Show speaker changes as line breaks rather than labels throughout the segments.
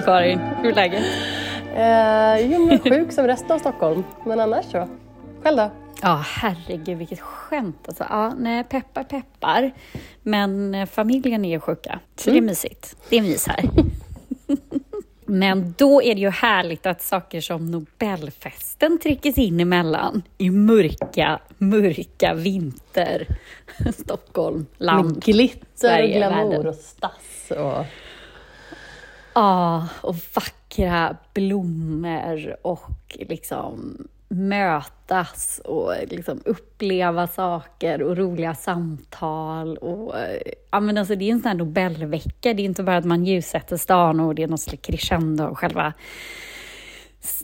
Karin? Hur är läget?
Eh, jo, men sjuk som resten av Stockholm. Men annars så. Själv då?
Ja, herregud vilket skämt alltså. Ja, nej, peppar peppar. Men eh, familjen är ju sjuka, så det är mysigt. Det är mys här. Men då är det ju härligt att saker som Nobelfesten tryckes in emellan i mörka, mörka vinter. Stockholm, land,
Med glitter
Sverige,
och glamour
världen.
och stass och...
Ja, och vackra blommor och liksom mötas och liksom uppleva saker och roliga samtal. Och, ja, men alltså det är en sån här Nobelvecka. Det är inte bara att man ljussätter stan och det är något slags crescendo av själva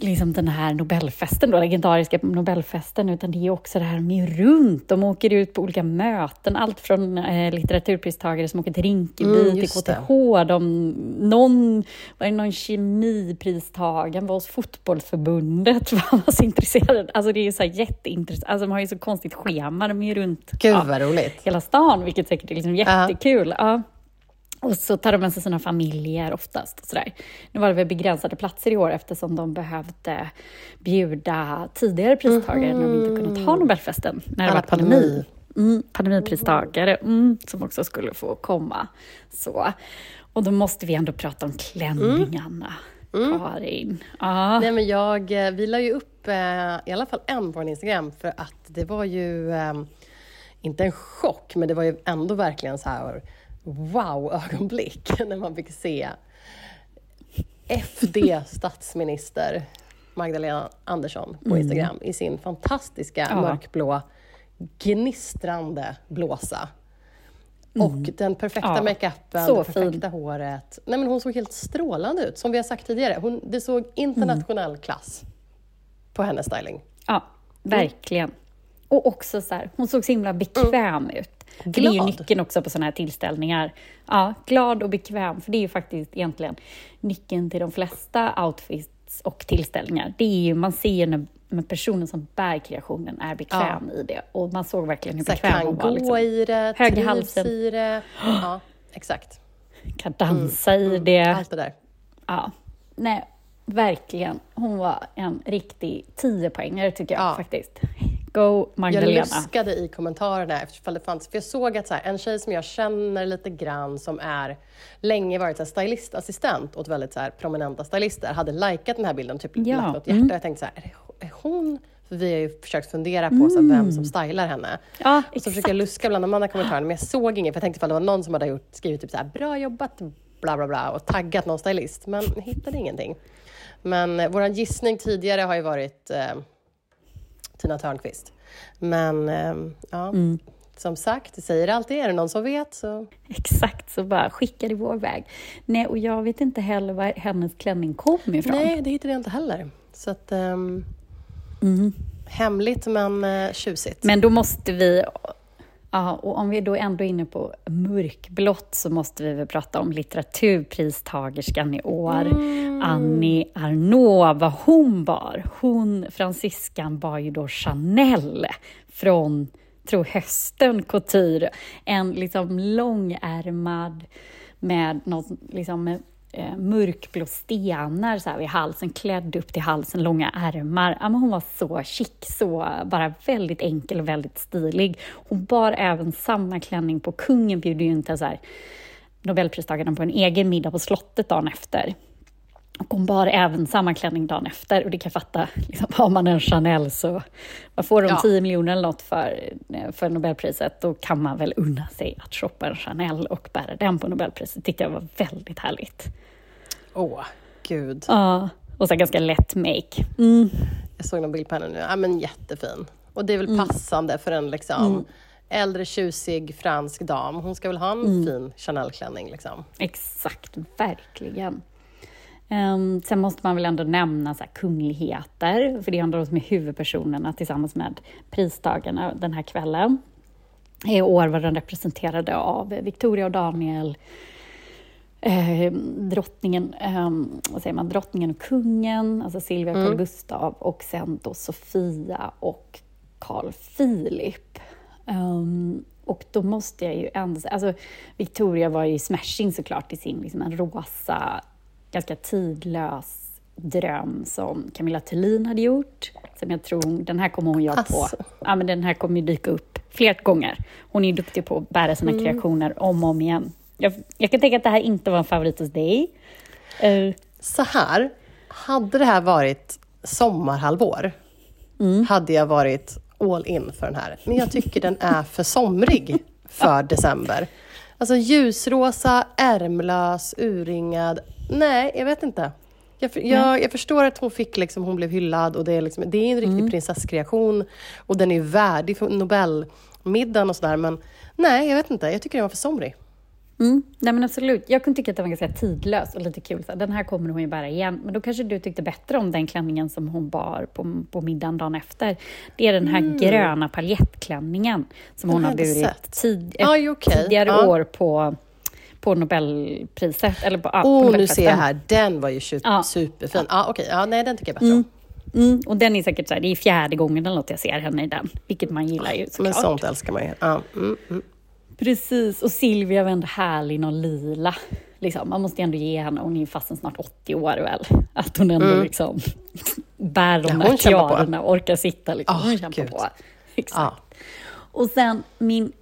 liksom den här Nobelfesten, då, legendariska Nobelfesten, utan det är också det här med runt. De åker ut på olika möten, allt från eh, litteraturpristagare som åker till Rinkeby
Mm,
till. KTH. De, någon, var det någon kemipristagare var hos fotbollsförbundet, var så intresserad. Alltså det är ju så jätteintressant, alltså de har ju så konstigt schema, de är ju runt
Gud
ja, hela stan, vilket säkert är liksom jättekul. Ja. Och så tar de med sig sina familjer oftast. Och sådär. Nu var det väl begränsade platser i år eftersom de behövde bjuda tidigare pristagare när de inte kunnat ha Nobelfesten. När det
Alla
var pandemi.
pandemi.
Mm, pandemipristagare mm, som också skulle få komma. Så. Och då måste vi ändå prata om klänningarna, Karin. Ja.
Nej, men jag, eh, vi la ju upp eh, i alla fall en på vår Instagram för att det var ju eh, inte en chock, men det var ju ändå verkligen så här wow-ögonblick när man fick se FD-statsminister Magdalena Andersson på Instagram i sin fantastiska
Ja.
mörkblå gnistrande blåsa. Och den perfekta
Ja,
makeupen, det perfekta håret. Nej, men hon såg helt strålande ut, som vi har sagt tidigare. Hon, det såg internationell klass på hennes styling.
Ja, verkligen. Och också så här, hon såg så himla bekväm ut. För det är ju
Glad.
nyckeln också på sådana här tillställningar. Ja, glad och bekväm, för det är ju faktiskt egentligen nyckeln till de flesta outfits och tillställningar. Det är ju, man ser ju när, när personen som bär kreationen är bekväm i det. Och man såg verkligen hur
Så här,
bekväm
kan
hon
gå
var. Liksom.
i det, trivs
halsen.
i det. Ja, exakt.
Kan dansa i det.
Allt det där.
Ja, nej, verkligen. Hon var en riktig 10-poängare tycker jag
Ja.
faktiskt. Go
Jag
Magdalena.
luskade i kommentarerna eftersom det fanns, för jag såg att så här, en tjej som jag känner lite grann som är länge varit så här, stylistassistent åt väldigt så här, prominenta stylister hade likat den här bilden, typ
Ja,
lagt något hjärta.
mm.
Jag tänkte så här, är hon... Vi har ju försökt fundera på så här, vem som stylar henne.
Ja,
Och så försökte
exakt.
jag luska bland de andra kommentarerna, men jag såg inget, för jag tänkte ifall det var någon som hade gjort, skrivit typ så här, bra jobbat, bla bla bla, och taggat någon stylist, men jag hittade ingenting. Men eh, vår gissning tidigare har ju varit eh, Tina Törnqvist. Men eh, ja,
Mm.
som sagt, det säger alltid, är det någon som vet så...
Exakt, så bara skicka det vår väg. Nej, och jag vet inte heller var hennes klänning kom ifrån.
Nej, det hittade jag inte heller. Så att... ehm,
Mm.
Hemligt men eh, tjusigt.
Men då måste vi... Ja, och om vi då ändå är inne på mörkblått så måste vi väl prata om litteraturpristagerskan i år, Annie Arnault, vad hon bar. Hon, fransyskan, bar ju då Chanel från, tror hösten couture. En liksom långärmad med något liksom med, eh, mörkblå stenar så här vid halsen, klädd upp till halsen, långa ärmar. Ja, men hon var så chic, så bara väldigt enkel och väldigt stilig. Hon bar även samma klänning på Kungen bjuder ju inte så här Nobelpristagaren på en egen middag på slottet dagen efter. Och hon bar även samma klänning dagen efter. Och det kan jag fatta, liksom, har man en Chanel så vad får de
Ja.
10 miljoner eller något för, för Nobelpriset, då kan man väl unna sig att shoppa en Chanel och bära den på Nobelpriset. tyckte jag var väldigt härligt.
Åh, gud.
Ja, och så ganska lätt make. Mm.
Jag såg någon bild på henne nu. Ja, men jättefin. Och det är väl
Mm.
passande för en liksom, äldre tjusig fransk dam. Hon ska väl ha en
Mm.
fin Chanel-klänning. Liksom.
Exakt, verkligen. Um, sen måste man väl ändå nämna så kungligheter, för det är ändå de som är huvudpersonerna tillsammans med pristagarna den här kvällen. I år var de representerade av Victoria och Daniel, eh, drottningen, eh, vad säger man, drottningen och kungen, alltså Silvia och Carl Gustav och sen då Sofia och Carl Philip. Um, och då måste jag ju ändå säga, alltså Victoria var ju smashing såklart i sin liksom en rosa ganska tidlös dröm som Camilla Thulin hade gjort. Som jag tror, den här kommer hon göra på.
Asså.
Ja, men den här kommer ju dyka upp flera gånger. Hon är duktig på att bära sina
Mm.
kreationer om och om igen. Jag, jag kan tänka att det här inte var en favorit hos dig. Eh,
Så här, hade det här varit sommarhalvår
Mm.
hade jag varit all in för den här. Men jag tycker den är för somrig för december. Alltså ljusrosa, ärmlös, urringad. Nej, jag vet inte. Jag, jag, jag förstår att hon fick liksom, hon blev hyllad och det är, liksom, det är en riktig prinsesskreation och den är värdig för Nobelmiddagen och sådär. Men nej, jag vet inte. Jag tycker den var för somrig.
Mm, nej men absolut. Jag kunde tycka att den var ganska tidlös och lite kul. Så den här kommer hon ju bära igen. Men då kanske du tyckte bättre om den klänningen som hon bar på, på middagen dagen efter. Det är den här gröna paljettklänningen som hon
Mm. har
burit tid,
Aj,
ett
okej.
tidigare
Ja.
år på, på Nobelpriset. Eller på, ja, på
Åh, nu ser jag här. Den var ju
Ja.
superfin. Ja, okej. Ja, nej, den tycker jag bättre om.
Mm, och den är säkert så här, det är fjärde gången eller något jag ser henne i den. Vilket man gillar ju
Men
såklart.
sånt älskar man ju. Ja, mm, mm.
Precis, och Silvia var ändå härlig, någon lila. Liksom, man måste ju ändå ge henne, hon är ju fasen snart 80 år väl, att hon ändå liksom bär de
Mm. Ja,
där tiarorna och orkar sitta. Liksom.
Ah,
hon kämpar på. Exakt.
Ja.
Och sen min,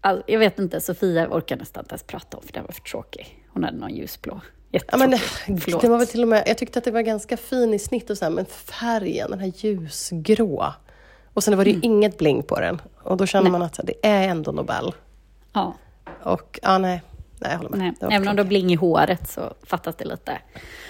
alltså, jag vet inte, Sofia orkar nästan inte ens prata om för den var för tråkig. Hon hade någon ljusblå.
Ja, men.
Förlåt.
det var väl till och med, jag tyckte att det var ganska fin i snitt och så här, men färgen, den här ljusgrå. Och sen var det ju inget bling på den. Och då känner
Mm. Nej.
man att det är ändå Nobel.
Ja,
Och ja, nej. Nej, jag håller med.
nej. Även om det har bling i håret så fattas det lite.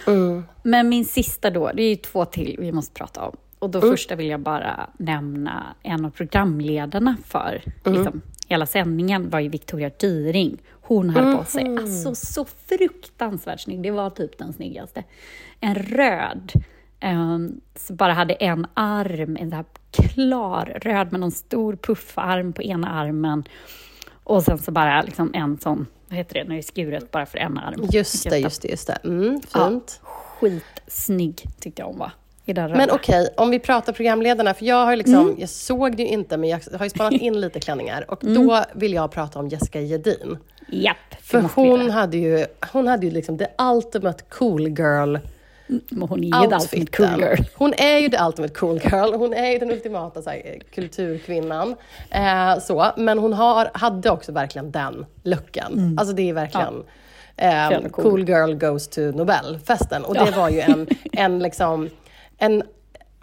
Mm.
Men min sista då, det är ju två till vi måste prata om. Och då
Mm.
första vill jag bara nämna en av programledarna för
Mm.
liksom, hela sändningen var ju Victoria Dyring. Hon hade på sig, alltså så fruktansvärt snygg. Det var typ den snyggaste. En röd, um, som bara hade en arm, en här klar röd med någon stor puffarm på ena armen. Och sen så bara liksom en sån, vad heter det, det är skuret bara för en arm.
Just det, just det, just det. Mm,
Ja.
fint.
Skitsnygg tyckte jag hon var.
Men okej, om vi pratar programledarna, för jag har liksom,
Mm.
jag såg det ju inte, men jag har ju spanat in lite klänningar. Och
Mm.
då vill jag prata om Jessica Gedin.
Japp,
För hon hade ju, hon hade ju liksom the ultimate cool girl
hon är ju the ultimate cool girl.
Hon är ju the ultimate cool girl. Hon är ju den ultimata så här, kulturkvinnan. Eh, så. Men hon har, hade också verkligen den looken. Alltså det är verkligen eh,
Jävla cool.
cool girl goes to Nobelfesten. Och det
Ja.
var ju en, en liksom, en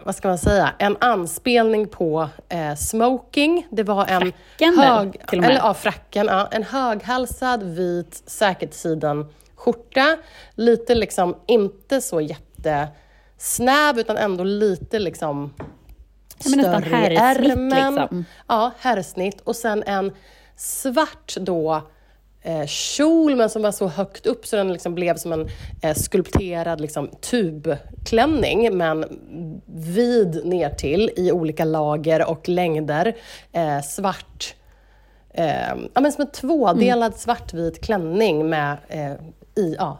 vad ska man säga, en anspelning på eh, smoking. Det var en
Fracken
hög, eller ja, fracken, ja, en höghalsad vit säkerhetssiden skjorta. Lite liksom, inte så jättesnäv utan ändå lite liksom
Ja, men nästan
större i ärmen.
liksom.
Ja, herrsnitt. Och sen en svart då eh, kjol, men som var så högt upp så den liksom blev som en eh, skulpterad liksom, tubklänning, men vid ner till i olika lager och längder. Eh, svart, eh, ja, men som en tvådelad svartvit klänning med eh, i, ja,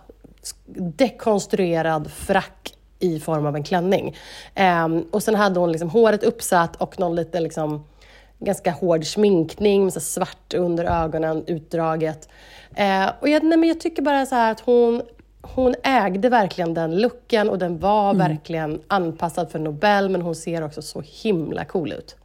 dekonstruerad frack i form av en klänning. Ehm, och sen hade hon liksom håret uppsatt och någon lite liksom, ganska hård sminkning, med så svart under ögonen, utdraget. Eh, och jag, nej, men jag tycker bara så att hon, hon ägde verkligen den looken och den var verkligen anpassad för Nobel, men hon ser också så himla cool ut.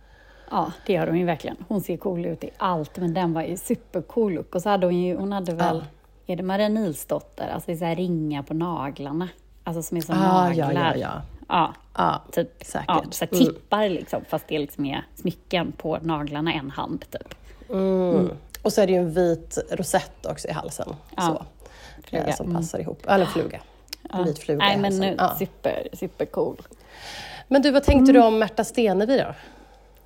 Ja, det gör hon ju verkligen. Hon ser cool ut i allt, men den var ju supercool look. Och så hade hon ju, hon hade väl, är det Maria Nilsdotter, alltså det är så här ringar på naglarna. Alltså som är som
Ah, ja,
naglar.
ja, ja.
Ja,
Ja,
typ.
säkert.
Ja, så
Mm.
tippar liksom, fast det liksom är smycken på naglarna, en hand typ.
Mm. Och så är det ju en vit rosett också i halsen.
Ja,
Så,
fluga.
eh, som
Mm.
passar ihop. Eller fluga. En vit fluga
Nej,
i
men
halsen.
nu,
Ja.
super, super cool.
Men du, vad tänkte du om Märta Stenevi då?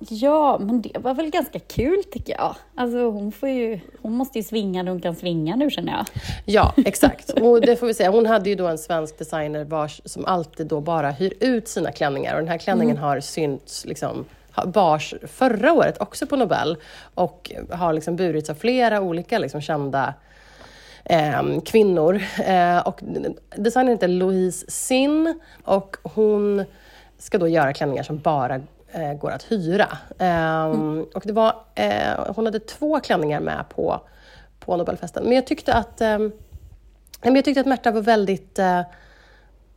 Ja, men det var väl ganska kul tycker jag. Alltså hon, får ju, hon måste ju svinga när hon kan svinga nu känner jag.
Ja, exakt. Och det får vi säga. Hon hade ju då en svensk designer vars, som alltid då bara hyr ut sina klänningar. Och den här klänningen har synts liksom, bars förra året också på Nobel och har liksom burits av flera olika liksom, kända eh, kvinnor. Eh, och designern heter Louise Sin och hon ska då göra klänningar som bara eh, går att hyra. Eh, och det var, eh, hon hade två klänningar med på, på Nobelfesten. Men jag tyckte att eh, men jag tyckte att Märta var väldigt eh,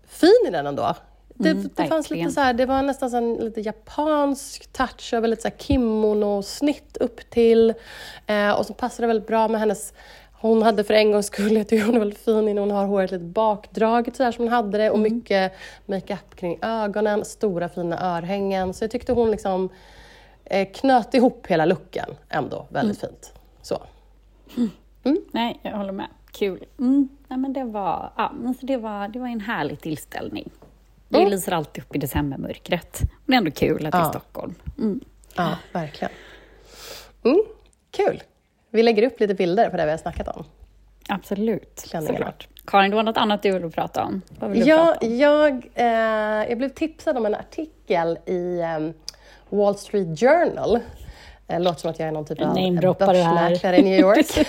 fin i den ändå. Det,
Mm,
det fanns lite så här, det var nästan så en lite japansk touch över lite så här kimono-snitt upp till. Eh, och så passade det väldigt bra med hennes hon hade för en gångs skull, jag tycker hon är väldigt fin innan hon har håret lite bakdraget så här som hon hade det och
Mm.
mycket makeup kring ögonen, stora fina örhängen. Så jag tyckte hon liksom eh, knöt ihop hela looken ändå väldigt
Mm.
fint. Så.
Nej, jag håller med. Kul. Mm. Nej, men det, var, ja, men så det, var, det var en härlig tillställning. Det
Mm.
lyser alltid upp i decembermörkret. Men det är ändå kul att det är
Ja.
Stockholm. Mm.
Ja, verkligen. Mm, kul! Vi lägger upp lite bilder på det vi har snackat om.
Absolut,
Klänningarna.
såklart. Karin, det var något annat du ville prata om. Vad vill
Ja,
prata om?
jag, eh, jag blev tipsad om en artikel i eh, Wall Street Journal. Det låter som att jag är någon typ av börsmäklare i New York.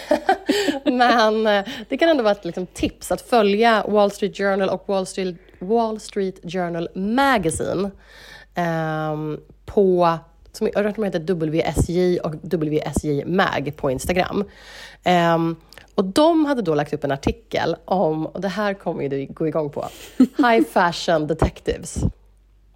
Men eh, det kan ändå vara ett liksom, tips att följa Wall Street Journal och Wall Street, Wall Street Journal Magazine ehm, på som jag tror att de heter WSJ och WSJ Mag på Instagram. Ehm, och de hade då lagt upp en artikel om, och det här kommer ju du gå igång på, High Fashion Detectives.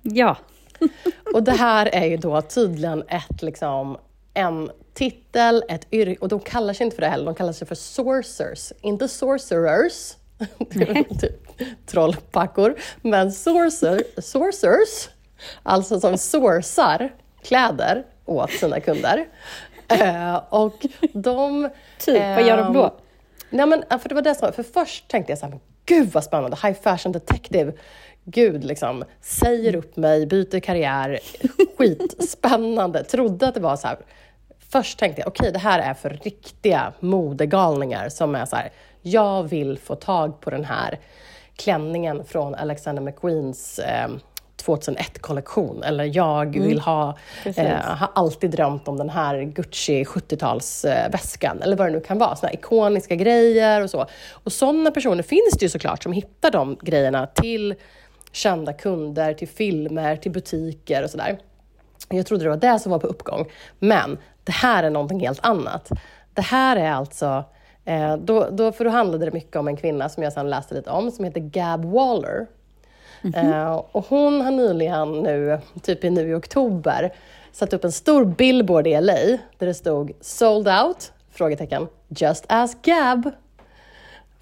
Ja,
Och det här är ju då tydligen ett, liksom, en titel, ett yrke, och de kallar sig inte för det heller, de kallar sig för sourcers, inte sorcerers, typ trollpackor, men sourcer, sourcers, alltså som sourcar kläder åt sina kunder. Eh, och de...
typ. Vad gör de då?
ehm, Nej men för det var det som, för först tänkte jag så här, gud vad spännande, high fashion detective. Gud liksom, säger upp mig, byter karriär, skitspännande. Trodde att det var så här. Först tänkte jag, okej det här är för riktiga modegalningar som är så här, jag vill få tag på den här klänningen från Alexander McQueens eh, 2001-kollektion. Eller jag vill ha, eh, har alltid drömt om den här Gucci 70-talsväskan, eller vad det nu kan vara. Såna här ikoniska grejer och så. Och sådana personer finns det ju såklart som hittar de grejerna till kända kunder, till filmer, till butiker och sådär. Jag trodde det var det som var på uppgång. Men det här är någonting helt annat. Det här är alltså, eh, då, då, för då handlade det mycket om en kvinna som jag sedan läste lite om, som heter Gab Waller. Mhm. Eh, och hon har nyligen nu, typ i nu i oktober, satt upp en stor billboard i LA där det stod “Sold out?” frågetecken, “Just ask Gab”.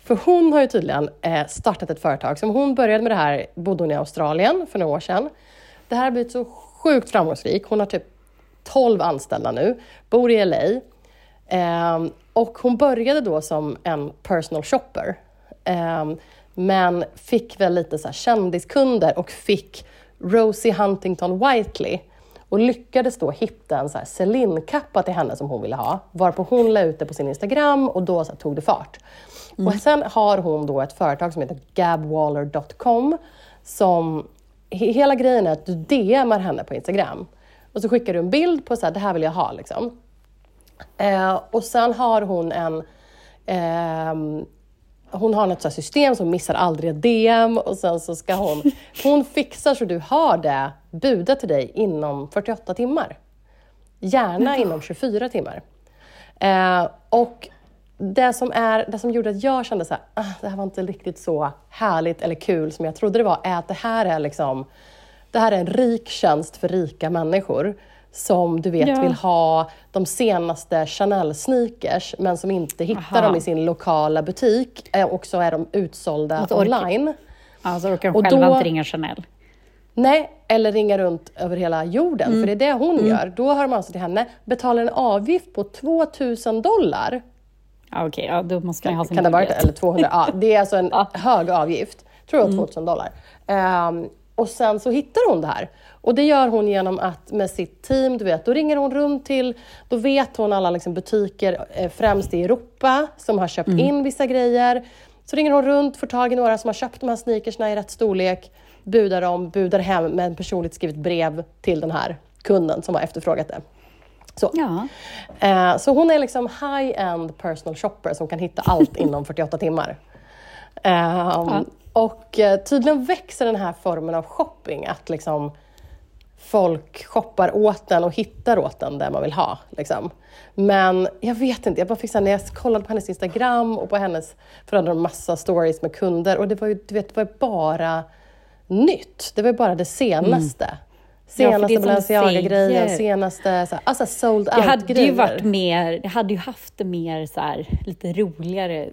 För hon har ju tydligen eh, startat ett företag. Som hon började med det här, bodde hon i Australien för några år sedan. Det här har blivit så sjukt framgångsrikt. Hon har typ 12 anställda nu, bor i LA. Eh, och hon började då som en personal shopper. Ehm, men fick väl lite så här kändiskunder och fick Rosie Huntington Whiteley och lyckades då hitta en så här Celine-kappa till henne som hon ville ha, varpå hon la ut det på sin Instagram och då här tog det fart. Och sen har hon då ett företag som heter gabwaller.com som he- hela grejen är att du DMar henne på Instagram och så skickar du en bild på så här, det här vill jag ha liksom. Eh, och sen har hon en ehm, hon har här system som missar aldrig ett DM och sen så ska hon, hon fixar så du har det budat till dig inom 48 timmar. Gärna inom 24 timmar. Eh, och det som, är, det som gjorde att jag kände så här, ah, det här var inte riktigt så härligt eller kul som jag trodde det var, är att det här är liksom, det här är en rik tjänst för rika människor som du vet
Ja.
vill ha de senaste Chanel-sneakers men som inte hittar
Aha.
dem i sin lokala butik eh, och så är de utsålda
orka-
online.
Alltså då kan
Och
de själva
då-
inte ringa Chanel.
Nej, eller ringa runt över hela jorden,
Mm.
för det är det hon gör. Då hör man alltså till henne, betalar en avgift på 2000 dollar.
Ja, Okej, ja, då måste man ha sin
Kan det vara det?
budget.
Eller 200? Ja, det är alltså en
Ja.
hög avgift. Tror jag 2000 dollar. Ehm, och sen så hittar hon det här. Och det gör hon genom att med sitt team, du vet, då ringer hon runt till, då vet hon alla liksom butiker, eh, främst i Europa, som har köpt in vissa grejer. Så ringer hon runt, får tag i några som har köpt de här sneakersna i rätt storlek, budar dem, budar hem med en personligt skrivet brev till den här kunden som har efterfrågat det. Så.
Ja,
Eh, så hon är liksom high-end personal shopper som kan hitta allt inom 48 timmar. Ehm, och eh, tydligen växer den här formen av shopping, att liksom folk shoppar åt den och hittar åt den där man vill ha. Liksom. Men jag vet inte, jag bara fick så här, när jag kollade på hennes Instagram och på hennes, för hade massa stories med kunder och det var ju, du vet, det var ju bara nytt. Det var ju bara det senaste.
Mm. Ja,
Senaste
du
Balenciaga-grejen, senaste så här, alltså sold
Det hade
out-grejer.
ju varit mer, det hade ju haft mer så här, lite roligare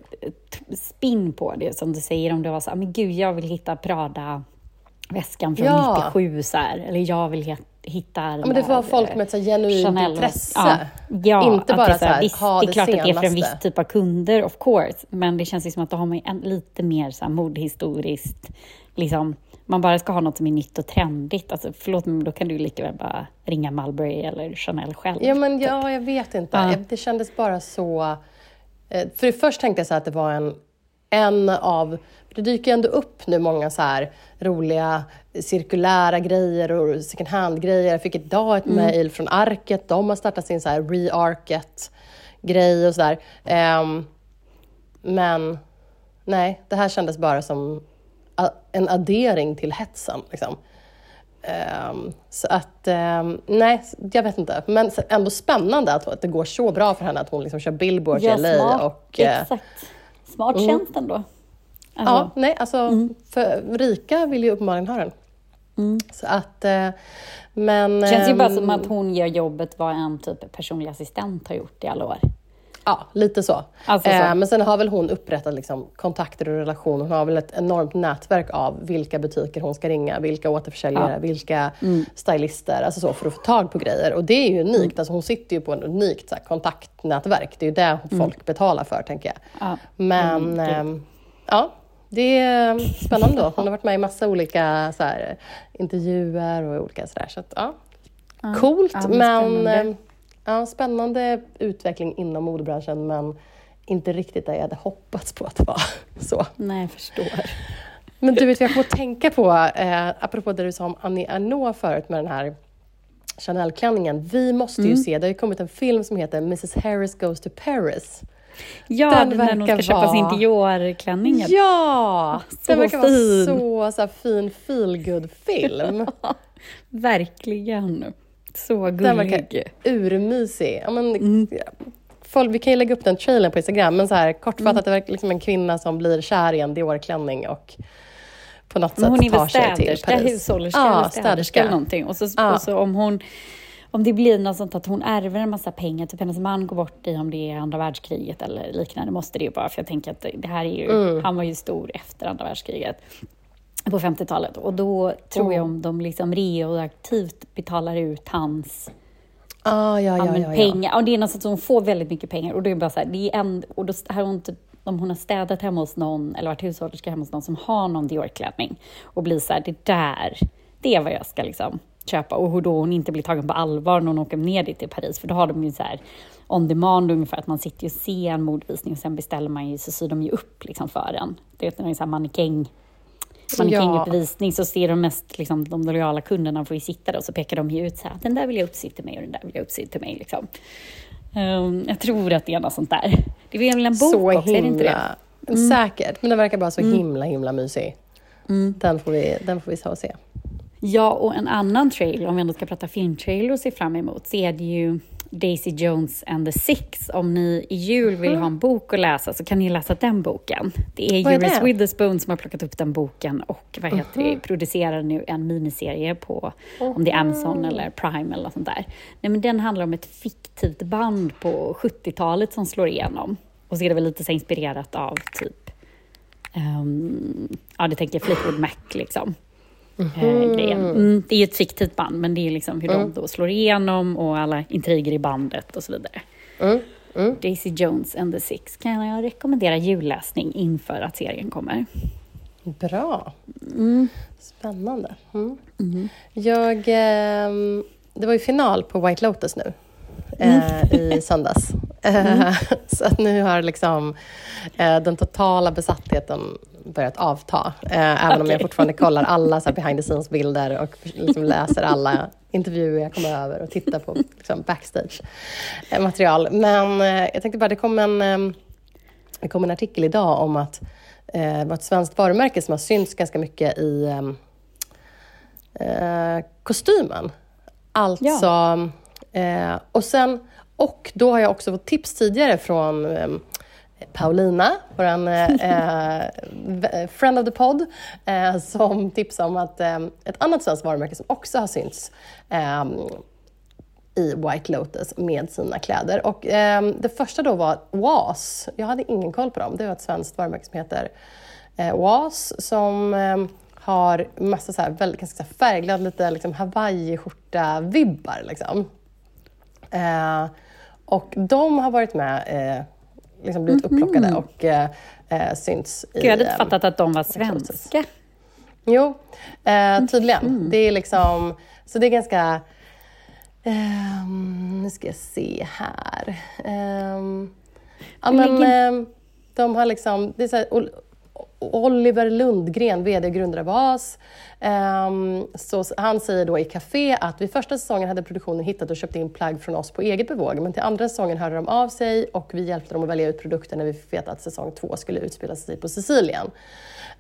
spin på det, som du säger, om det var så här, men gud, jag vill hitta Prada-väskan från
Ja.
97 så här, eller jag vill hitta
Ja, men det var folk med ett så genuint
Chanel.
intresse.
Ja, ja
Inte bara
det
så här,
visst,
ha
det
det
klart att det är för en
senaste.
viss typ av kunder, of course, men det känns ju som att då har man en, lite mer så här modhistoriskt, liksom, man bara ska ha något som är nytt och trendigt. Alltså, förlåt, men då kan du lika väl bara ringa Mulberry eller Chanel själv.
Ja, men ja, jag vet inte. Jag- Det kändes bara så... eh, För först tänkte jag så att det var en, en av... Det dyker ju ändå upp nu många så här roliga cirkulära grejer och second hand-grejer. Jag fick idag ett mejl från Arket. De har startat sin så här re-Arket-grej och sådär. Um, men nej, det här kändes bara som en addering till hetsen. Liksom. Ehm, så att, ehm, nej, jag vet inte. Men ändå spännande att, att det går så bra för henne att hon liksom kör Billboard i
Ja,
LA.
smart.
Och, eh,
Exakt. Smart
mm.
tjänst ändå. Alltså,
ja, nej, alltså, för rika vill ju uppenbarligen ha den. Så att, eh, men...
Det känns ju bara
ehm,
som att hon gör jobbet vad en typ personlig assistent har gjort i alla år.
Ja, lite så.
Alltså så.
Eh, men sen har väl hon upprättat liksom, kontakter och relationer. Hon har väl ett enormt nätverk av vilka butiker hon ska ringa, vilka återförsäljare,
Ja.
vilka
Mm.
stylister, alltså så, för att få tag på grejer. Och det är ju unikt. Alltså, hon sitter ju på en unikt så här, kontaktnätverk. Det är ju det folk betalar för, tänker jag.
Ja.
Men
Mm,
ehm, ja, det är spännande då. Hon har varit med i massa olika så här, intervjuer och olika sådär. Så att, ja. Coolt,
ja, men
ehm, ja, spännande utveckling inom modebranschen, men inte riktigt där jag hade hoppats på att vara. Så.
Nej, jag förstår.
Men du vet, jag att tänka på, eh, apropå det du sa om Annie Ernaux förut med den här Chanel-klänningen. Vi måste
Mm.
ju se, det har ju kommit en film som heter Mrs Harris Goes to Paris.
Ja,
Den
den när hon ska
verkar
köpa sin Dior-klänning.
Ja!
så
den verkar
fin.
vara så, så fin feelgood-film.
Verkligen. Så
Den verkar
gullig.
urmysig. Ja, men,
Mm.
folk, vi kan ju lägga upp den trailern på Instagram, men så här, kortfattat, det verkar liksom en kvinna som blir kär i en Dior-klänning och på något
Men
sätt
hon är
tar
väl
sig till Paris.
hushållerska
Ja,
eller städerska
städerska.
eller någonting. Och så,
Ja.
och så om hon om det blir något sånt att hon ärver en massa pengar, typ hennes man går bort i om det är andra världskriget eller liknande, måste det ju vara, för jag tänker att det här är ju,
Mm.
han var ju stor efter andra världskriget på 50-talet och då tror
Mm.
jag om de liksom retroaktivt betalar ut hans
Ah, ja,
ja,
ja,
pengar. Ja, det är något att hon får väldigt mycket pengar och då är bara så här, det är en, och då har hon typ om hon har städat hemma hos någon eller varit hushållerska hemma hos någon som har någon Dior-klänning och blir så här, det där, det är vad jag ska liksom köpa och hur då hon inte blir tagen på allvar när hon åker ner dit till Paris för då har de ju så här on demand ungefär att man sitter ju och ser en modvisning och sen beställer man ju så syr de ju upp liksom för en. Det är en sån här mannekäng mannekänguppvisning så ser de mest, liksom, de lojala kunderna får ju sitta där och så pekar de ju ut så här, den där vill jag uppsy till mig och den där vill jag uppsy till mig. Liksom. Ehm, jag tror att det är något sånt där. Det är väl en bok
så
också, är det inte det? Mm.
himla... Säkert, men den verkar bara så himla, himla mysig.
Mm.
Den, får vi, den får vi ta och se.
Ja, och en annan trailer, om vi ändå ska prata filmtrailer och se fram emot, så är det ju Daisy Jones and the Six. Om ni i jul vill ha en bok att läsa så kan ni läsa den boken. Det är
Vad är
ju Reese
det?
Witherspoon som har plockat upp den boken och vad heter det, producerar nu en miniserie på, om det är Amazon eller Prime eller något sånt där. Nej, men den handlar om ett fiktivt band på 70-talet som slår igenom. Och så är det väl lite så inspirerat av typ, ehm, ja det tänker jag Fleetwood Mac liksom eh, grejen. Mm, det är ju ett fiktivt band, men det är liksom hur de då slår igenom och alla intriger i bandet och så vidare.
Mm. Mm.
Daisy Jones and the Six kan jag rekommendera julläsning inför att serien kommer.
Bra.
Mm.
Spännande. Mm. Jag, ehm, det var ju final på White Lotus nu eh, i söndags. Eh, så att nu har liksom eh, den totala besattheten börjat avta. Eh, även om jag fortfarande kollar alla så här behind the scenes-bilder och liksom läser alla intervjuer jag kommer över och tittar på liksom backstage-material. Men eh, jag tänkte bara, det kom en, ehm, det kom en artikel idag om att eh, det var ett svenskt varumärke som har synts ganska mycket i ehm, eh, kostymen. Alltså, eh, och sen, och då har jag också fått tips tidigare från ehm, eh, eh Paulina, vår eh, friend of the pod, eh, som tipsade om att eh, ett annat svenskt varumärke som också har synts eh, i White Lotus med sina kläder. Och, eh, det första då var Was. Jag hade ingen koll på dem. Det var ett svenskt varumärke som heter eh, Was som eh, har massa så här, väldigt, ganska färgglad, lite liksom hawaiiskjorta-vibbar. Liksom. Eh, och de har varit med, eh, liksom blivit mm -hmm. upplockade och eh, eh synts
Gud, i... Jag hade inte fattat att de var svenska.
Jo, eh, tydligen. Mm. Det är liksom, så det är ganska Um, nu ska jag se här. Um, ja, men, um, de har liksom, det är så här, Oliver Lundgren, VD och grundare av AS. Um, ehm, så han säger då i Café att vid första säsongen hade produktionen hittat och köpt in plagg från oss på eget bevåg, men till andra säsongen hörde de av sig och vi hjälpte dem att välja ut produkter när vi fick veta att säsong två skulle utspela sig på Sicilien. Um,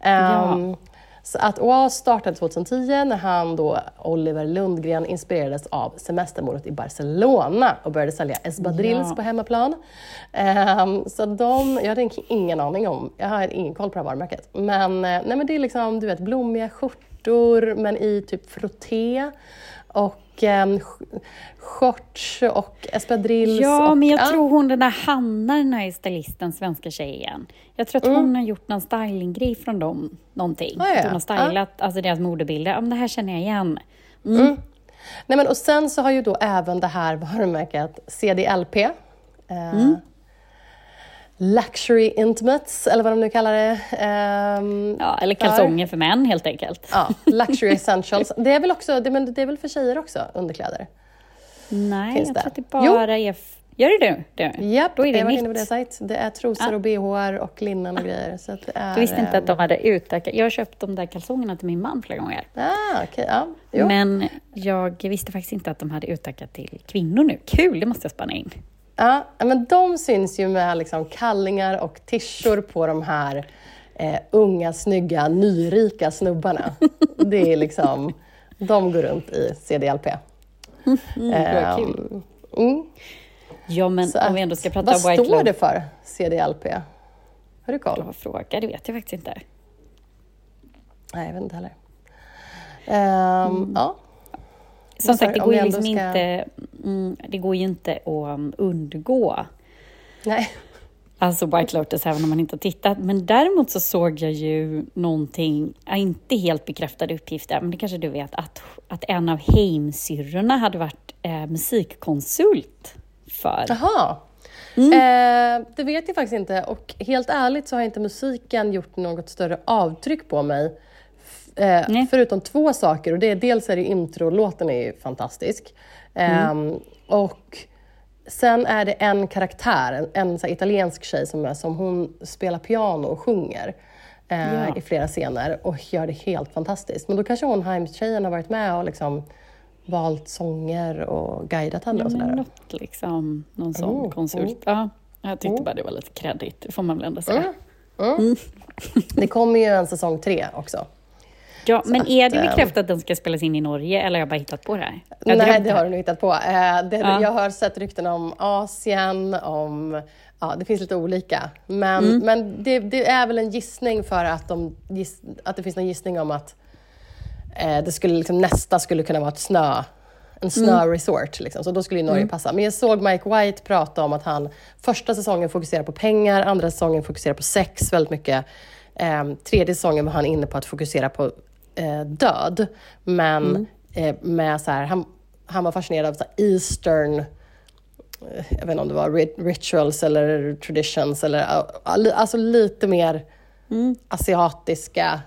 ja. Så att OAS startade 2010 när han då, Oliver Lundgren, inspirerades av semestermålet i Barcelona och började sälja espadrilles ja. på hemmaplan. Um, så de, jag hade ingen aning om, jag har ingen koll på det här varumärket. Men, eh, nej, men det är liksom, du vet, blommiga skjortor men i typ frotté. Och eh, shorts och espadrilles.
Ja,
och,
men jag ja. tror hon den där Hanna, den här stylisten, svenska tjejen. Jag tror att hon mm. har gjort någon stylinggrej från dem, någonting. Ah, ja. Hon har stylat ja. alltså deras modebilder. Ja, men det här känner jag igen. Mm. Mm.
Nej, men, och sen så har ju då även det här varumärket CDLP eh, luxury intimates, eller vad de nu kallar det.
Um, ja, eller kalsonger för. för män helt enkelt.
Ja, luxury essentials. Det är väl också, det, men det är väl för tjejer också, underkläder?
Nej, Finns jag det? tror att det bara jo. är... Gör det du?
Japp, Då är det jag var inne på det sajt. Det är trosor ja. och bh och linnen och grejer. Så det är,
du visste inte att de hade utökat. Jag har köpt de där kalsongerna till min man flera gånger.
Ah, okay, ja.
Men jag visste faktiskt inte att de hade utökat till kvinnor nu. Kul, det måste jag spana in.
Ja, men de syns ju med liksom kallingar och tishor på de här eh, unga, snygga, nyrika snubbarna. Det är liksom, de går runt i CDLP.
Mm, um, mm. Ja, men Så om vi ändå ska prata
om
White
Vad står det för, CDLP? Har du koll?
Bra fråga, det vet jag faktiskt inte.
Nej, jag vet inte heller. Um, mm. Ja,
som sagt, det går, ju liksom ska... inte, mm, det går ju inte att um, undgå
Nej.
Alltså White Lotus, även om man inte har tittat. Men däremot så såg jag ju någonting, inte helt bekräftade uppgifter, men det kanske du vet, att, att en av Heimsyrrorna hade varit eh, musikkonsult för.
Jaha. Mm. Eh, det vet jag faktiskt inte och helt ärligt så har inte musiken gjort något större avtryck på mig. Eh, förutom två saker. Och det är, dels är det introlåten är fantastisk. Eh, mm. Och sen är det en karaktär, en, en så italiensk tjej som, är, som hon spelar piano och sjunger. Eh, ja. i flera scener och gör det helt fantastiskt. Men då kanske hon, Heims-tjejen, har varit med och liksom valt sånger och guidat henne
ja,
och sådär.
Något liksom, någon sån oh, konsult. Oh. Ja, jag tyckte oh. bara det var lite kreddigt, det får man väl ändå säga. Mm.
Mm. Mm. det kommer ju en säsong tre också.
Ja, så men är det ehm, bekräftat att den ska spelas in i Norge eller har jag bara hittat på det här?
Jag nej, det har du nog hittat på. Eh, det, ja. Jag har sett rykten om Asien, om Ja, det finns lite olika. Men, mm. men det, det, är väl en gissning för att, de, att det finns en gissning om att eh, det skulle, liksom, nästa skulle kunna vara ett snö, en snöresort. Mm. Liksom. Så då skulle ju Norge mm. passa. Men jag såg Mike White prata om att han första säsongen fokuserar på pengar, andra säsongen fokuserar på sex väldigt mycket. Eh, tredje säsongen var han inne på att fokusera på eh, död. Men mm. eh, med så här, han, han var fascinerad av så eastern, eh, jag vet inte om det var rituals eller traditions, eller alltså lite mer mm. asiatiska,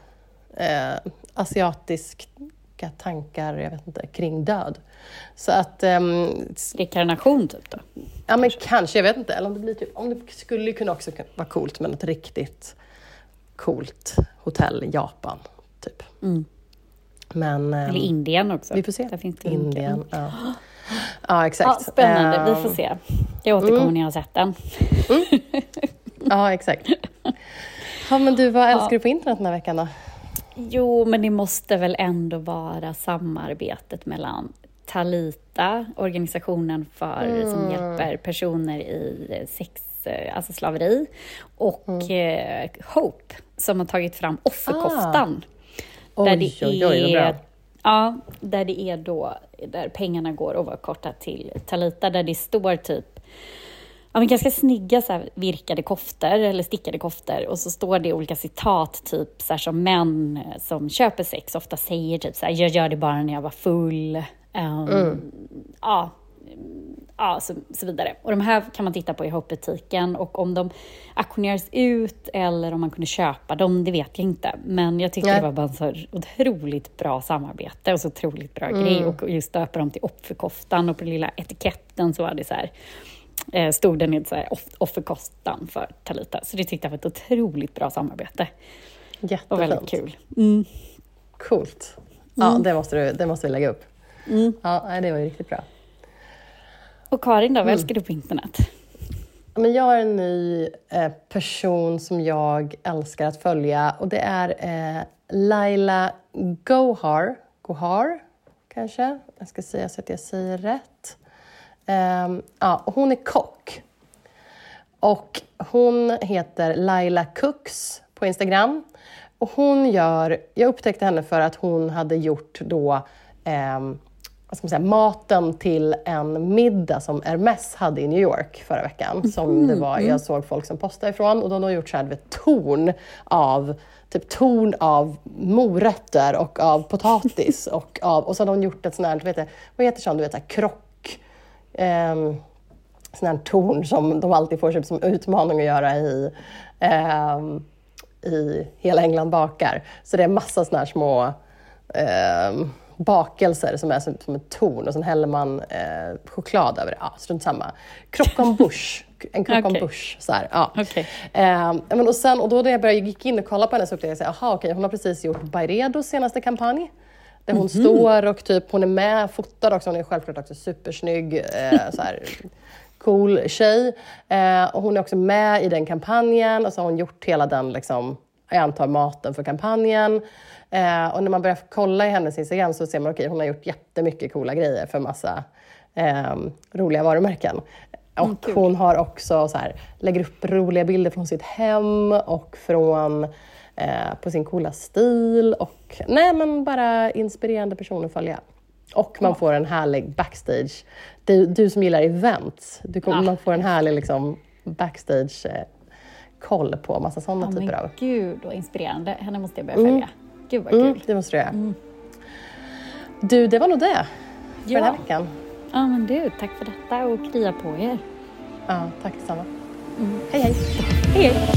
eh, asiatiska tankar, jag vet inte, kring död. Så att... Um,
Rekarnation typ då?
Ja men kanske, jag vet inte. Eller om det, blir typ, om det skulle kunna också vara coolt med något riktigt coolt hotell i Japan. Typ. Mm. Men,
Eller ehm, Indien också.
Vi får se.
Där finns det
Indien, ja. ja. exakt.
Ja, spännande, vi får se. Jag återkommer mm. när jag har sett den.
Mm. Ja, exakt. Ja, men du, vad älskar ja. du på internet den här veckan då?
Jo, men det måste väl ändå vara samarbetet mellan Talita, organisationen för, mm. som hjälper personer i sex, alltså slaveri, och mm. eh, Hope som har tagit fram offerkoftan.
Ah. Där oj, det oj, oj, är,
Ja, där det är då, där pengarna går oavkortat till Talita, där det står typ ja, men ganska snygga så här, virkade koftor eller stickade koftor och så står det olika citat, typ så här, som män som köper sex ofta säger, typ så här, jag gör det bara när jag var full. Um, mm. Ja, ja, så, så, vidare. Och de här kan man titta på i Hope-butiken och om de auktioneras ut eller om man kunde köpa dem, det vet jag inte. Men jag tyckte Nej. det var bara så otroligt bra samarbete och så otroligt bra mm. grej. Och just döpa dem till offerkoftan och på den lilla etiketten så var det så här, eh, stod så här, offerkostan för Talita. Så det tyckte jag var ett otroligt bra samarbete.
Jättefint.
Och väldigt kul. Mm.
Coolt. Ja, mm. det, måste du, det måste du lägga upp. Mm. Ja, det var ju riktigt bra.
Och Karin då, vad mm. älskar du på internet?
Men jag har en ny eh, person som jag älskar att följa och det är eh, Laila Gohar. Gohar, kanske? Jag ska säga så att jag säger rätt. Um, ja, hon är kock. Och hon heter Laila Cooks på Instagram. Och hon gör, jag upptäckte henne för att hon hade gjort då um, vad ska man säga, maten till en middag som Hermes hade i New York förra veckan. Som det var, jag såg folk som postade ifrån och de har gjort så här, vet, torn av typ torn av morötter och av potatis och, av, och så har de gjort ett sånt här, vet, vad heter sånt, du vet, så här, krock, eh, sån här torn som de alltid får typ, som utmaning att göra i, eh, i Hela England bakar. Så det är massa såna här små eh, bakelser som är som, som ett torn och sen häller man eh, choklad över det. Ja, strunt samma. Croque bush. En croque okay. bush. Så här, ja.
Okay.
Eh, men och, sen, och då när jag började, gick in och kollade på hennes upplägg, jag aha, okay, hon har precis gjort Byredos senaste kampanj. Där hon mm -hmm. står och typ, hon är med, fotar också, hon är självklart också supersnygg. Eh, så här, cool tjej. Eh, och hon är också med i den kampanjen och så har hon gjort hela den, liksom, jag antar maten för kampanjen. Eh, och när man börjar kolla i hennes Instagram så ser man att okay, hon har gjort jättemycket coola grejer för massa eh, roliga varumärken. Och mm, hon har också så här, lägger upp roliga bilder från sitt hem och från eh, på sin coola stil. Och nej, men bara inspirerande personer att följa. Och man ja. får en härlig backstage. Du, du som gillar events, du ja. man får en härlig liksom, backstage eh, koll på massa sådana ja, typer av...
Gud vad inspirerande, henne måste jag börja mm. följa. Gud vad kul.
Mm, det måste du göra. Mm. Du, det var nog det för ja. den här veckan.
Ja, men du, tack för detta och krya på er.
Ja, tack detsamma. Mm. Hej, hej.
Hej, hej.